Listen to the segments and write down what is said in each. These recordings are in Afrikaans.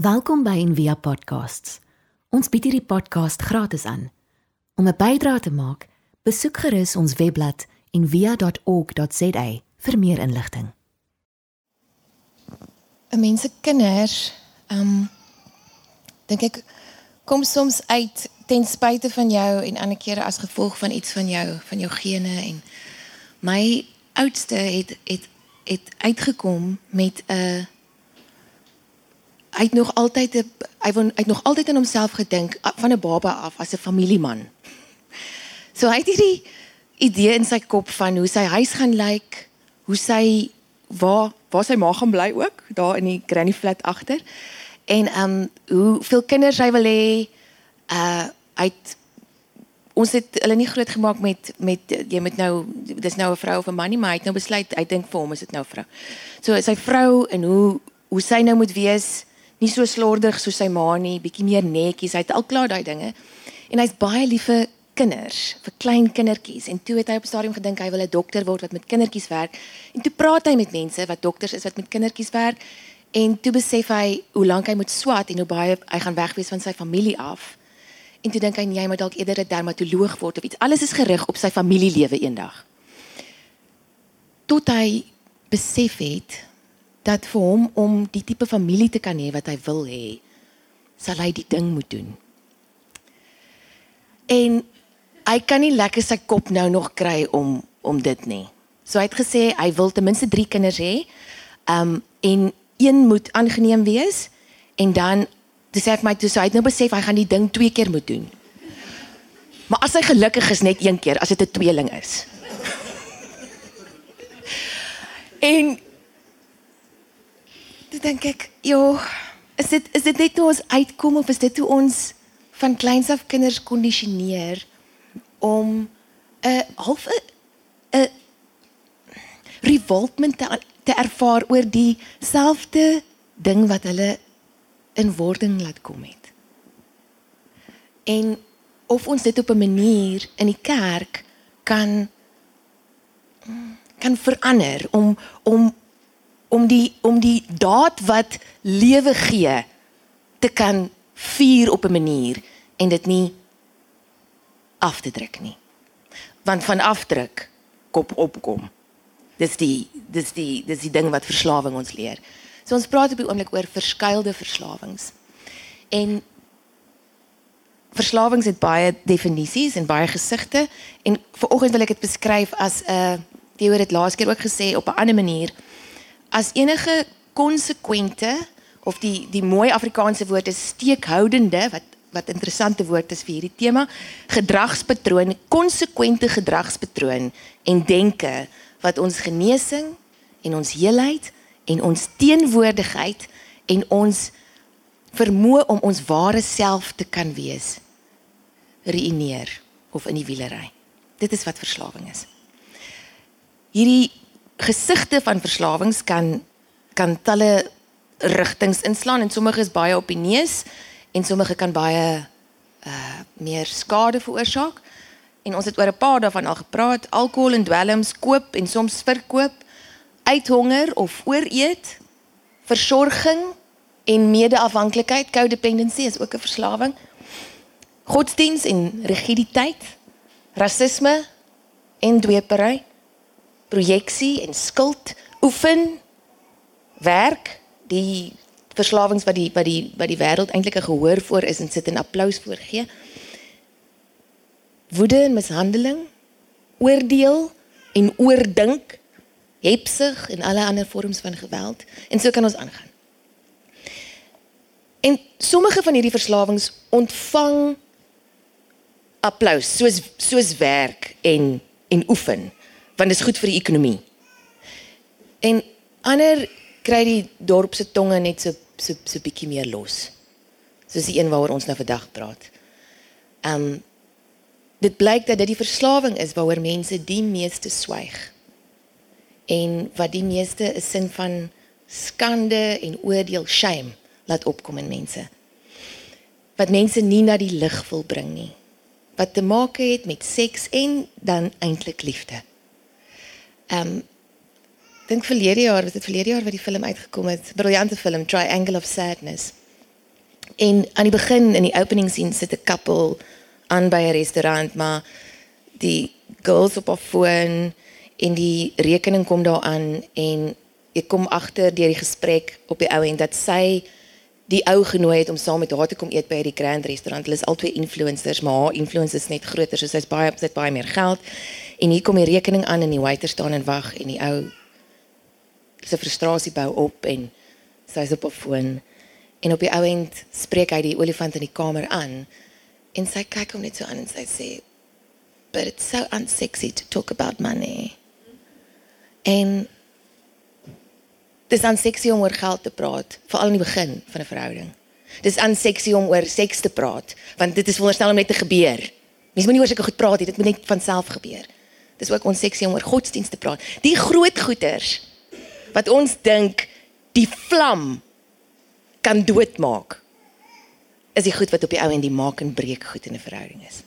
Welkom by Envia Podcasts. Ons bied hierdie podcast gratis aan. Om 'n bydrae te maak, besoek gerus ons webblad en via.org.za vir meer inligting. 'n Mens se kinders, ehm um, dink ek kom soms uit ten spyte van jou en ander kere as gevolg van iets van jou, van jou gene en my oudste het het het uitgekom met 'n hy het nog altyd hy wou hy het nog altyd aan homself gedink van 'n baba af as 'n familieman. So hy het hierdie idee in sy kop van hoe sy huis gaan lyk, hoe sy waar waar sy ma gaan bly ook, daar in die granny flat agter. En ehm um, hoe veel kinders hy wil hê. Uh hy het ons het hulle nie groot gemaak met met jy moet nou dis nou 'n vrou of 'n man nie, maar hy het nou besluit hy dink vir hom is dit nou 'n vrou. So sy vrou en hoe hoe sy nou moet wees nie so slordig soos sy ma nie, bietjie meer netjies. Hy het al klaar daai dinge. En hy's baie lief vir kinders, vir klein kindertjies. En toe het hy op stadium gedink hy wil 'n dokter word wat met kindertjies werk. En toe praat hy met mense wat dokters is wat met kindertjies werk. En toe besef hy hoe lank hy moet swat en hoe baie hy gaan wegwees van sy familie af. En toe dink hy jy moet dalk eerder 'n dermatoloog word of iets. Alles is gerig op sy familielewe eendag. Tot hy besef het dat vir hom om die tipe familie te kan hê wat hy wil hê, sal hy die ding moet doen. En hy kan nie lekker sy kop nou nog kry om om dit nie. So hy het gesê hy wil ten minste 3 kinders hê. Um en een moet aangeneem wees en dan dis sê ek my toe so hy het nou besef hy gaan die ding twee keer moet doen. Maar as hy gelukkig is net een keer as dit 'n tweeling is. en Toe dink ek, "Jo, is dit is dit net hoe ons uitkom of is dit hoe ons van kleins af kinders kondisioneer om 'n half 'n 'n revoltment te, te ervaar oor dieselfde ding wat hulle in wording laat kom het. En of ons dit op 'n manier in die kerk kan kan verander om om om die om die daad wat lewe gee te kan vier op 'n manier en dit nie af te druk nie. Want van afdruk kop opkom. Dis die dis die dis die ding wat verslawing ons leer. So ons praat op die oomblik oor verskeidelde verslawings. En verslawings het baie definisies en baie gesigte en vanoggend wil ek dit beskryf as 'n uh, Theo het laas keer ook gesê op 'n ander manier as enige konsekwente of die die mooi Afrikaanse woord is steekhoudende wat wat interessante woord is vir hierdie tema gedragspatroon konsekwente gedragspatroon en denke wat ons genesing en ons heelheid en ons teenwoordigheid en ons vermoë om ons ware self te kan wees reineer of in die wielery. Dit is wat verslawing is. Hierdie gesigte van verslawings kan kan talle rigtings inslaan en sommige is baie op die neus en sommige kan baie uh meer skade veroorsaak. En ons het oor 'n paar daarvan al gepraat, alkohol en dwelms koop en soms verkoop, uithonger of ooreet, versorging en medeafhanklikheid, codependency is ook 'n verslawing. Godsdiens en rigiditeit, rasisme en dwepery projeksie en skuld oefen werk. Die verslawings wat die wat die wat die wêreld eintlik 'n gehoor voor is en sit en applous voor gee woede en mishandeling oordeel en oordink hepsig en alle ander vorms van geweld. En so kan ons aangaan. En sommige van hierdie verslawings ontvang applous soos soos werk en en oefen want dit is goed vir die ekonomie. En ander kry die dorp se tonge net so so so bietjie meer los. Soos die een waaroor ons nou vandag praat. Um dit blyk dat dit die verslawing is waaroor mense die meeste swyg. En wat die meeste 'n sin van skande en oordeel, shame laat opkom in mense. Wat mense nie na die lig wil bring nie. Wat te maak het met seks en dan eintlik liefde. Ehm um, dink verlede jaar, was dit verlede jaar wat die film uitgekom het, briljante film Triangle of Sadness. En aan die begin in die opening scene sit 'n koppel aan by 'n restaurant, maar die girls op haar foon en die rekening kom daaraan en ek kom agter deur die gesprek op die ou end dat sy die ou genooi het om saam met haar te kom eet by die Grand restaurant. Hulle is albei influencers, maar haar influence is net groter, so sy's baie sy't baie meer geld. En hier kom die rekening aan en die waiter staan en wag en die ou se frustrasie bou op en sy's op 'n foon en op die ou end spreek hy die olifant in die kamer aan en sy kyk hom net so aan en sy sê but it's so unsexy to talk about money. En dis unsexy om oor geld te praat, veral in die begin van 'n verhouding. Dis unsexy om oor seks te praat, want dit is veronderstel om net te gebeur. Mens moenie oor sulke goed praat nie, dit moet net van self gebeur. Dis ook onseksie om oor godsdienst te praat. Die groot goeters wat ons dink die vlam kan doodmaak is die goed wat op die ou en die maak en breek goed in 'n verhouding is.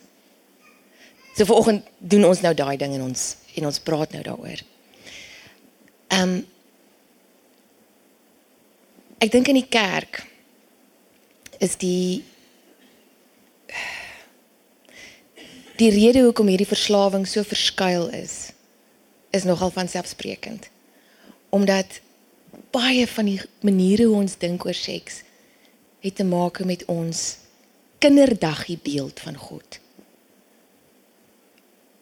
So vanoggend doen ons nou daai ding en ons en ons praat nou daaroor. Ehm um, Ek dink in die kerk is die die rede hoekom hierdie verslawing so verskuil is is nogal van selfsprekend. Omdat baie van die maniere hoe ons dink oor seks het te maak met ons kinderdaggie beeld van God.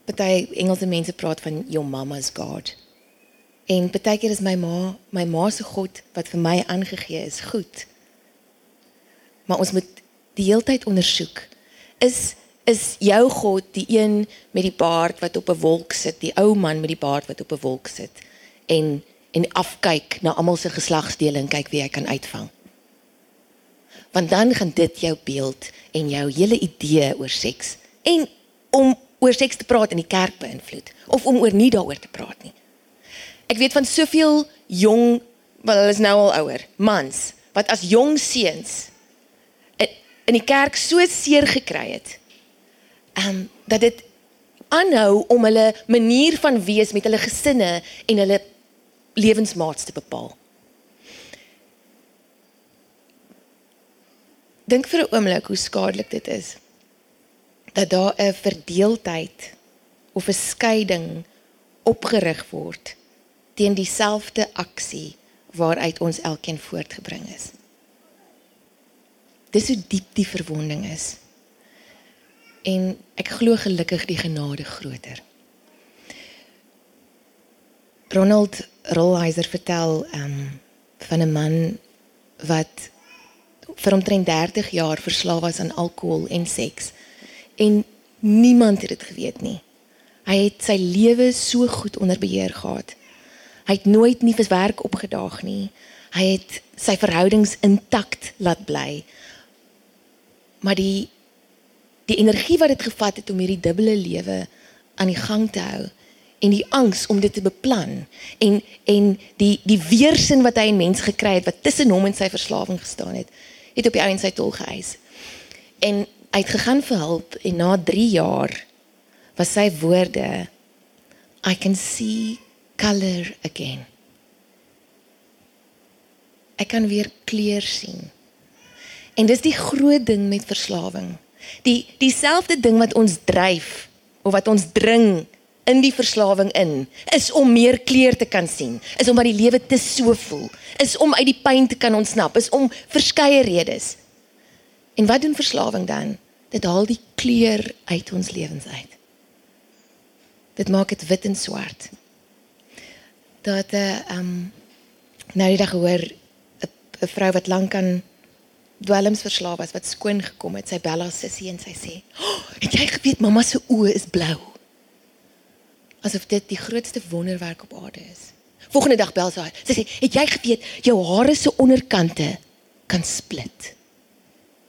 Party Engelse mense praat van your mama's God. En baie keer is my ma, my ma se God wat vir my aangegee is, goed. Maar ons moet die heeltyd ondersoek. Is is jou God die een met die baard wat op 'n wolk sit, die ou man met die baard wat op 'n wolk sit en en afkyk na almal se geslagsdele en kyk wie hy kan uitvang. Want dan gaan dit jou beeld en jou hele idee oor seks en om oor seks te praat in die kerk beïnvloed of om oor nie daaroor te praat nie. Ek weet van soveel jong, wel hulle is nou al ouer, mans wat as jong seuns in die kerk so seer gekry het ehm um, dat dit aanhou om hulle manier van wees met hulle gesinne en hulle lewensmaats te bepaal. Dink vir 'n oomblik hoe skadelik dit is dat daar 'n verdeeldheid of 'n skeiding opgerig word teen dieselfde aksie waaruit ons elkeen voortgebring is. Dis hoe diep die verwonding is en ek glo gelukkig die genade groter. Ronald Rollheiser vertel um, van 'n man wat vir omtrent 30 jaar verslaaf was aan alkohol en seks en niemand het dit geweet nie. Hy het sy lewe so goed onder beheer gehad. Hy het nooit nie vir werk opgedaag nie. Hy het sy verhoudings intakt laat bly. Maar die die energie wat dit gevat het om hierdie dubbele lewe aan die gang te hou en die angs om dit te beplan en en die die weerstand wat hy in mens gekry het wat tussen hom en sy verslawing gestaan het het op die ou en sy tol geëis. En hy het gegaan vir hulp en na 3 jaar was sy woorde i can see color again. Ek kan weer kleur sien. En dis die groot ding met verslawing Die dieselfde ding wat ons dryf of wat ons dring in die verslawing in is om meer kleur te kan sien, is om dat die lewe te so voel, is om uit die pyn te kan ontsnap, is om verskeie redes. En wat doen verslawing dan? Dit haal die kleur uit ons lewens uit. Dit maak dit wit en swart. Dat 'n uh, ehm um, nou die dag hoor 'n vrou wat lank aan dwelmsverslaaf was wat skoon gekom het, sy bella sussie en sy sê: oh, "Het jy geweet mamma se oë is blou?" Asof dit die grootste wonderwerk op aarde is. Volgende dag bel sy. Sy sê: "Het jy geweet jou hare se onderkante kan split?"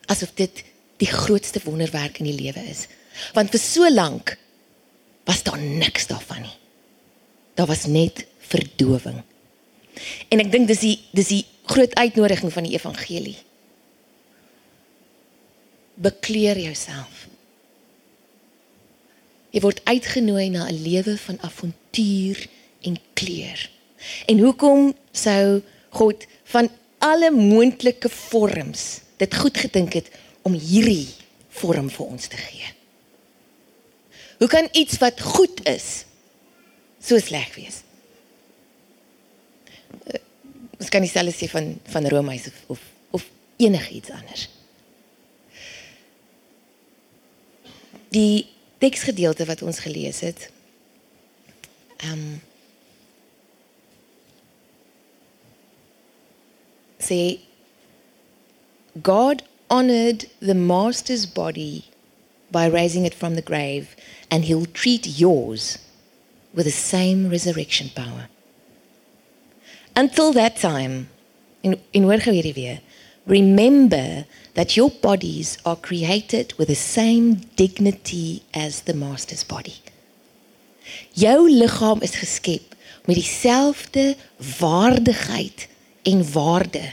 Asof dit die grootste wonderwerk in die lewe is. Want vir so lank was daar niks daarvan nie. Daar was net verdowing. En ek dink dis die dis die groot uitnodiging van die evangelie bekleer jouself. Jy word uitgenooi na 'n lewe van avontuur en kleur. En hoekom sou God van alle moontlike vorms dit goed gedink het om hierdie vorm vir ons te gee? Hoe kan iets wat goed is so sleg wees? Eh, ons kan nie selfs sê van van Romeise of, of of enigiets anders. Die teksgedeelte wat ons gelees het. Ehm um, sê God honored the master's body by raising it from the grave and he'll treat yours with the same resurrection power. Until that time, in in hoor gou hierdie weer. Remember that your bodies are created with the same dignity as the master's body. Jou liggaam is geskep met dieselfde waardigheid en waarde.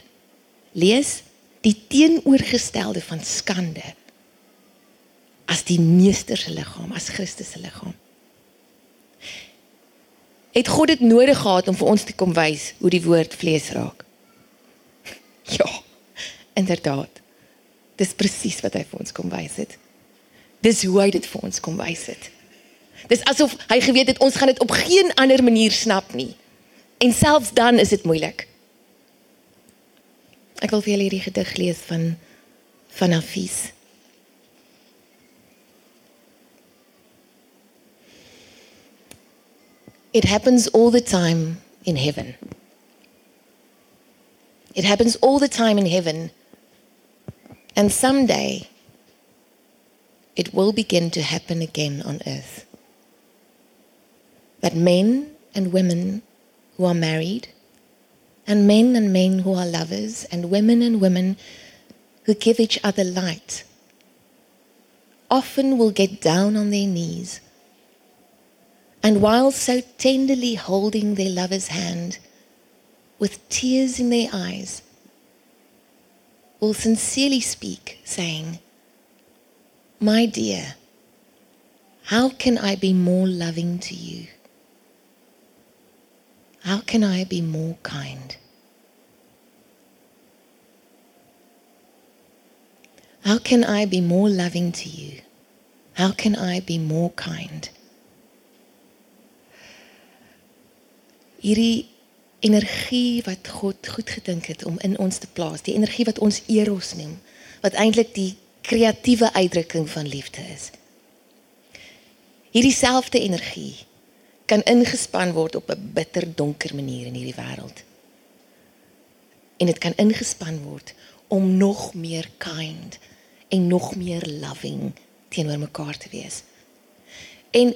Lees die teenoorgestelde van skande as die meester se liggaam, as Christus se liggaam. Het God dit nodig gehad om vir ons te kom wys hoe die woord vlees raak? Ja, inderdaad. Dis presies wat hy vir ons kom wys het. Dis hoe hy dit vir ons kom wys het. Dis asof hy geweet het ons gaan dit op geen ander manier snap nie. En selfs dan is dit moeilik. Ek wil vir julle hierdie gedig lees van van Afis. It happens all the time in heaven. It happens all the time in heaven. And someday it will begin to happen again on earth. That men and women who are married and men and men who are lovers, and women and women who give each other light, often will get down on their knees. And while so tenderly holding their lover's hand, with tears in their eyes, will sincerely speak, saying, My dear, how can I be more loving to you? How can I be more kind? How can I be more loving to you? How can I be more kind? Hierdie energie wat God goed gedink het om in ons te plaas, die energie wat ons eros noem, wat eintlik die kreatiewe uitdrukking van liefde is. Hierdie selfde energie kan ingespan word op 'n bitter donker manier in hierdie wêreld. En dit kan ingespan word om nog meer kind en nog meer loving teenoor mekaar te wees. En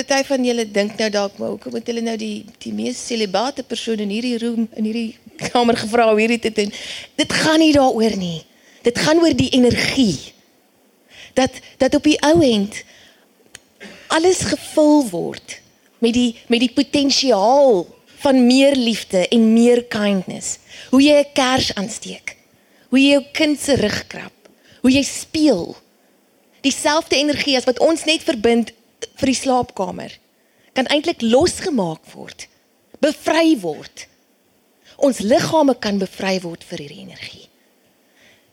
party van julle dink nou dalk maar hoekom moet hulle nou die die mees celibate persoon in hierdie room in hierdie kamer gevra om hierdie te doen? Dit gaan nie daaroor nie. Dit gaan oor die energie. Dat dat op die ou end alles gevul word met die met die potensiaal van meer liefde en meer kindness. Hoe jy 'n kers aansteek. Hoe jy jou kind se rug krap. Hoe jy speel. Dieselfde energie as wat ons net verbind vir die slaapkamer kan eintlik losgemaak word. Bevry word. Ons liggame kan bevry word vir hierdie energie.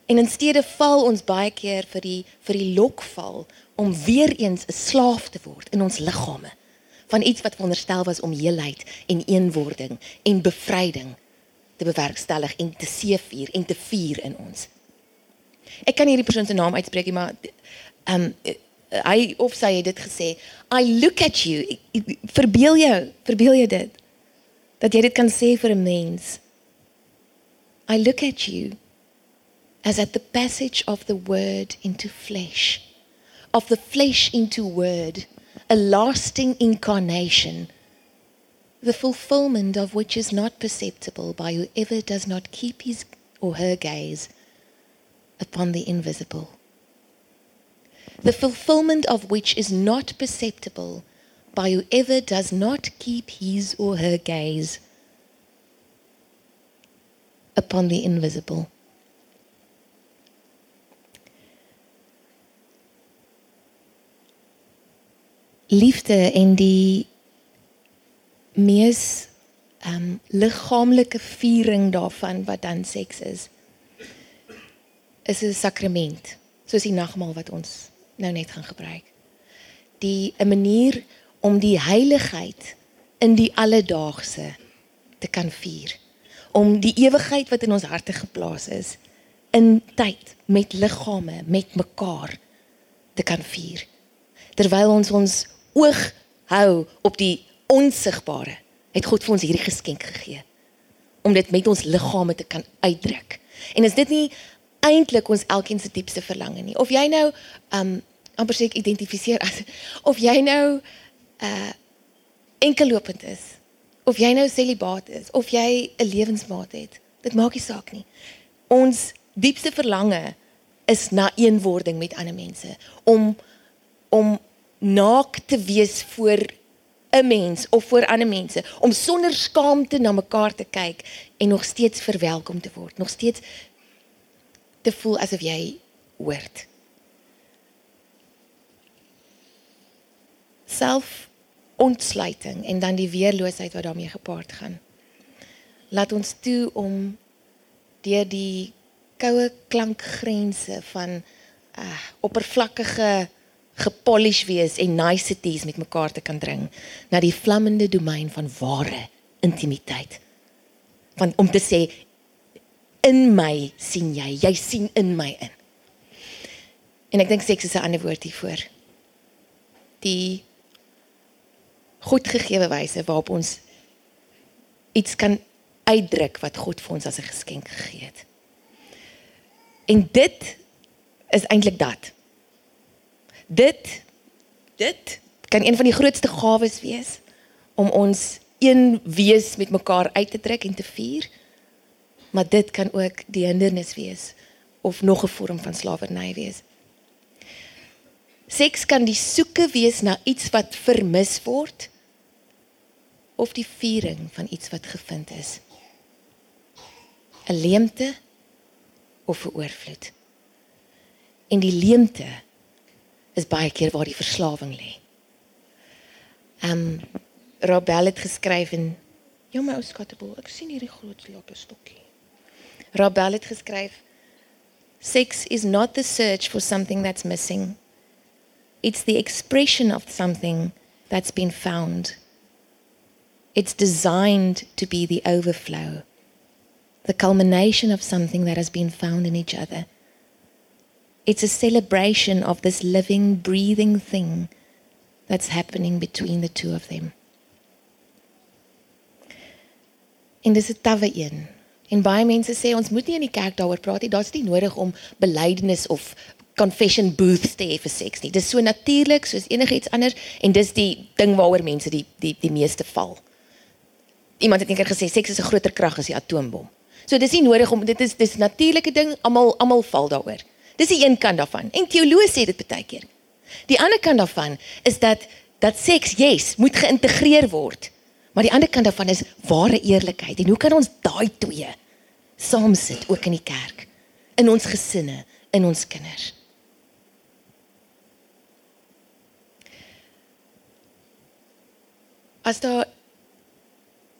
En in steede val ons baie keer vir die vir die lokval om weer eens 'n slaaf te word in ons liggame van iets wat veronderstel was om heelheid en eenwording en bevryding te bewerkstellig en te seëvier en te vier in ons. Ek kan hierdie persoon se naam uitspreek, maar ehm um, hy of sy het dit gesê, I look at you. Verbeel jou, verbeel jou dit. Dat jy dit kan sê vir 'n mens. I look at you as at the passage of the word into flesh, of the flesh into word a lasting incarnation, the fulfillment of which is not perceptible by whoever does not keep his or her gaze upon the invisible. The fulfillment of which is not perceptible by whoever does not keep his or her gaze upon the invisible. liefde en die mees um, liggaamlike viering daarvan wat dan seks is is 'n sakrament, soos die nagmaal wat ons nou net gaan gebruik. Die 'n manier om die heiligheid in die alledaagse te kan vier. Om die ewigheid wat in ons harte geplaas is in tyd met liggame met mekaar te kan vier. Terwyl ons ons oog hou op die onsigbare, het God vir ons hierdie geskenk gegee om dit met ons liggame te kan uitdruk. En is dit nie eintlik ons elkeen se diepste verlange nie? Of jy nou um amper sê ek identifiseer as of jy nou uh enkellopend is of jy nou celibaat is of jy 'n lewensmaat het. Dit maak nie saak nie. Ons diepste verlange is na eenwording met ander mense om om naak te wees voor 'n mens of voor ander mense om sonder skaamte na mekaar te kyk en nog steeds verwelkom te word nog steeds te voel asof jy hoort self ontsluiting en dan die weerloosheid wat daarmee gepaard gaan laat ons toe om deur die koue klankgrense van uh oppervlakkige gepolish wees en niceties met mekaar te kan dring na die vlammende domein van ware intimiteit. Want om te sê in my sien jy, jy sien in my in. En ek dink seks is 'n ander woord hiervoor. Die goedgegewe wyse waarop ons iets kan uitdruk wat God vir ons as 'n geskenk gegee het. En dit is eintlik dat. Dit dit kan een van die grootste gawes wees om ons een wees met mekaar uit te trek en te vier. Maar dit kan ook die hindernis wees of nog 'n vorm van slawerny wees. Seks kan die soeke wees na iets wat vermis word of die viering van iets wat gevind is. 'n Leemte of 'n oorvloed. En die leemte is baie keer waar die verslawing lê. Ehm um, Robel het geskryf en ja my ou skattebol, ek sien hierdie groot lappe stokkie. Robel het geskryf Sex is not the search for something that's missing. It's the expression of something that's been found. It's designed to be the overflow, the culmination of something that has been found in each other. It's a celebration of this living, breathing thing that's happening between the two of them. En dis 'n tawwe een. En baie mense sê ons moet nie in die kerk daaroor praat nie. Daar's nie nodig om belydenis of confession booths te hê vir seks nie. Dis so natuurlik soos enigiets anders en dis die ding waaroor mense die die die meeste val. Iemand het eendag gesê seks is 'n groter krag as die atoombom. So dis nie nodig om dit is dis natuurlike ding, almal almal val daaroor. Dis die een kant daarvan. En teoloë sê dit baie keer. Die ander kant daarvan is dat dat seks, yes, moet geïntegreer word. Maar die ander kant daarvan is ware eerlikheid. En hoe kan ons daai twee saam sit ook in die kerk? In ons gesinne, in ons kinders. As daar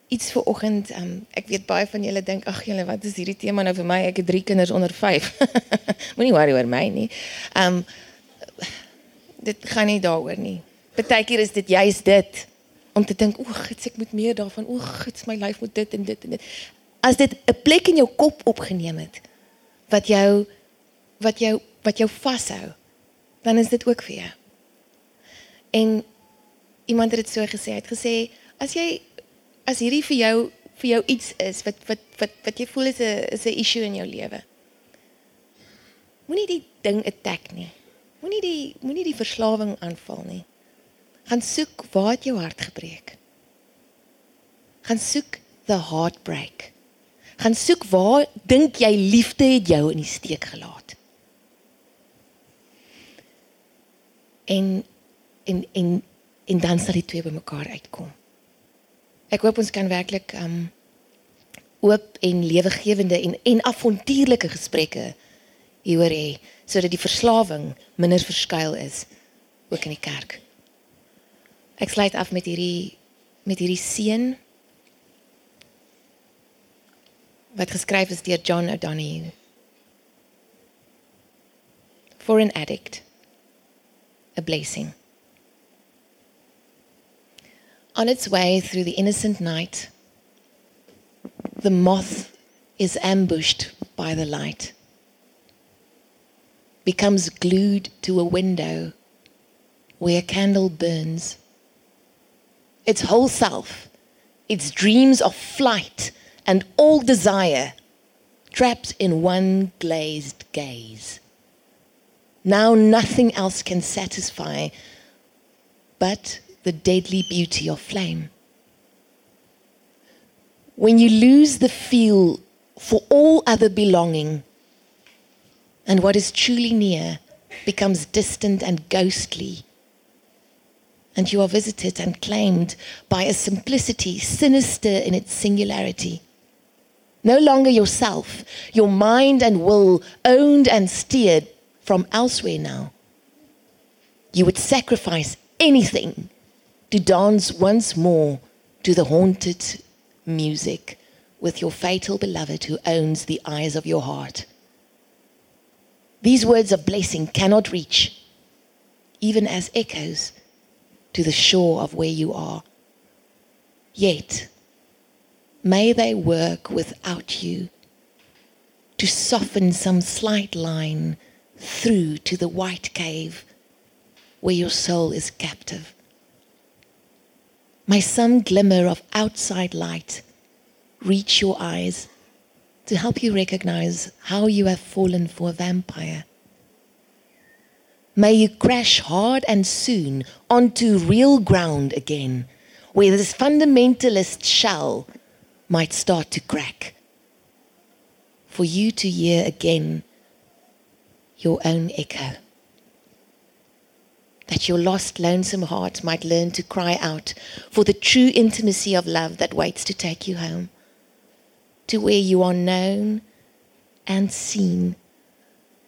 iets vir oggend. Um, ek weet baie van julle dink ag julle wat is hierdie tema nou vir my? Ek het 3 kinders onder 5. Moenie worry oor my nie. Um dit gaan nie daaroor nie. Partykeer is dit juist dit om te dink, o, gits, ek moet meer daarvan. O, gits, my lyf moet dit en dit en dit. As dit 'n plek in jou kop opgeneem het wat jou wat jou wat jou vashou, dan is dit ook vir jou. En iemand het dit so gesê, hy het gesê as jy as hierdie vir jou vir jou iets is wat wat wat wat jy voel is 'n is 'n issue in jou lewe. Moenie die ding attack nie. Moenie die moenie die verslawing aanval nie. Gaan soek waar het jou hart gebreek. Gaan soek the heartbreak. Gaan soek waar dink jy liefde het jou in die steek gelaat. En en en en dan sal die twee bymekaar uitkom. Ek hoop ons kan werklik um oop en lewegewende en en avontuurlike gesprekke hieroor hê sodat die verslawing minder verskuil is ook in die kerk. Ek sluit af met hierdie met hierdie seën wat geskryf is deur John O'Donoghue. for an addict, a blessing. On its way through the innocent night, the moth is ambushed by the light, becomes glued to a window where a candle burns. Its whole self, its dreams of flight and all desire, trapped in one glazed gaze. Now nothing else can satisfy but the deadly beauty of flame. When you lose the feel for all other belonging, and what is truly near becomes distant and ghostly, and you are visited and claimed by a simplicity sinister in its singularity. No longer yourself, your mind and will owned and steered from elsewhere now. You would sacrifice anything to dance once more to the haunted music with your fatal beloved who owns the eyes of your heart. These words of blessing cannot reach, even as echoes, to the shore of where you are. Yet, may they work without you to soften some slight line through to the white cave where your soul is captive. May some glimmer of outside light reach your eyes to help you recognize how you have fallen for a vampire. May you crash hard and soon onto real ground again, where this fundamentalist shell might start to crack. For you to hear again your own echo that your lost, lonesome heart might learn to cry out for the true intimacy of love that waits to take you home, to where you are known and seen,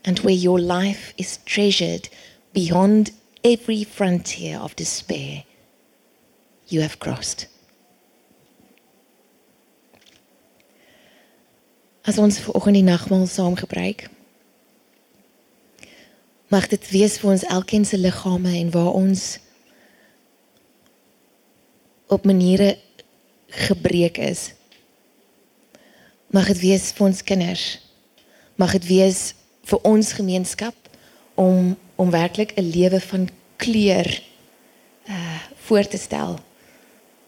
and where your life is treasured beyond every frontier of despair you have crossed. As ons ver oggend die nagmaal saam gebruik, mag dit wees vir ons elkeen se liggame en waar ons op maniere gebreek is. Mag dit wees vir ons kinders. Mag dit wees vir ons gemeenskap om om werklik 'n lewe van kleur uh voor te stel.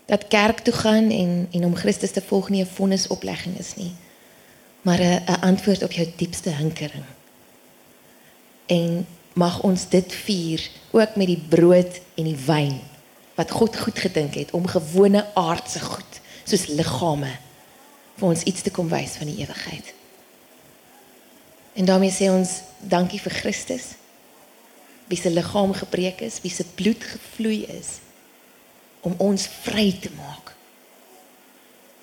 Dat kerk toe gaan en en om Christus te volg nie 'n vonnisoplegging is nie, maar 'n 'n antwoord op jou diepste hinkering en mag ons dit vier ook met die brood en die wyn wat God goed gedink het om gewone aardse goed soos liggame vir ons iets te kom wys van die ewigheid. En daarmee sê ons dankie vir Christus wie se liggaam gebreek is, wie se bloed gevloei is om ons vry te maak.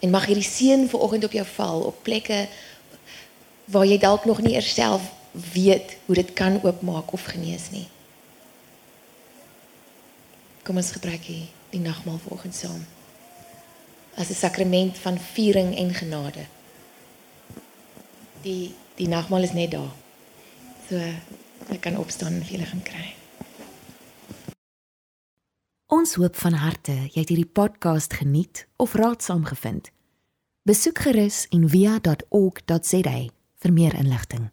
En mag hierdie seën vanoggend op jou val op plekke waar jy dalk nog nie eers self weet hoe dit kan oopmaak of genees nie. Kom ons gebruik die, die nagmaal vanoggend saam. As 'n sakrament van viering en genade. Die die nagmaal is net daar. So ek kan opstaan en vir julle gaan kry. Ons hoop van harte jy het hierdie podcast geniet of raadsaam gevind. Besoek gerus en via.ok.za vir meer inligting.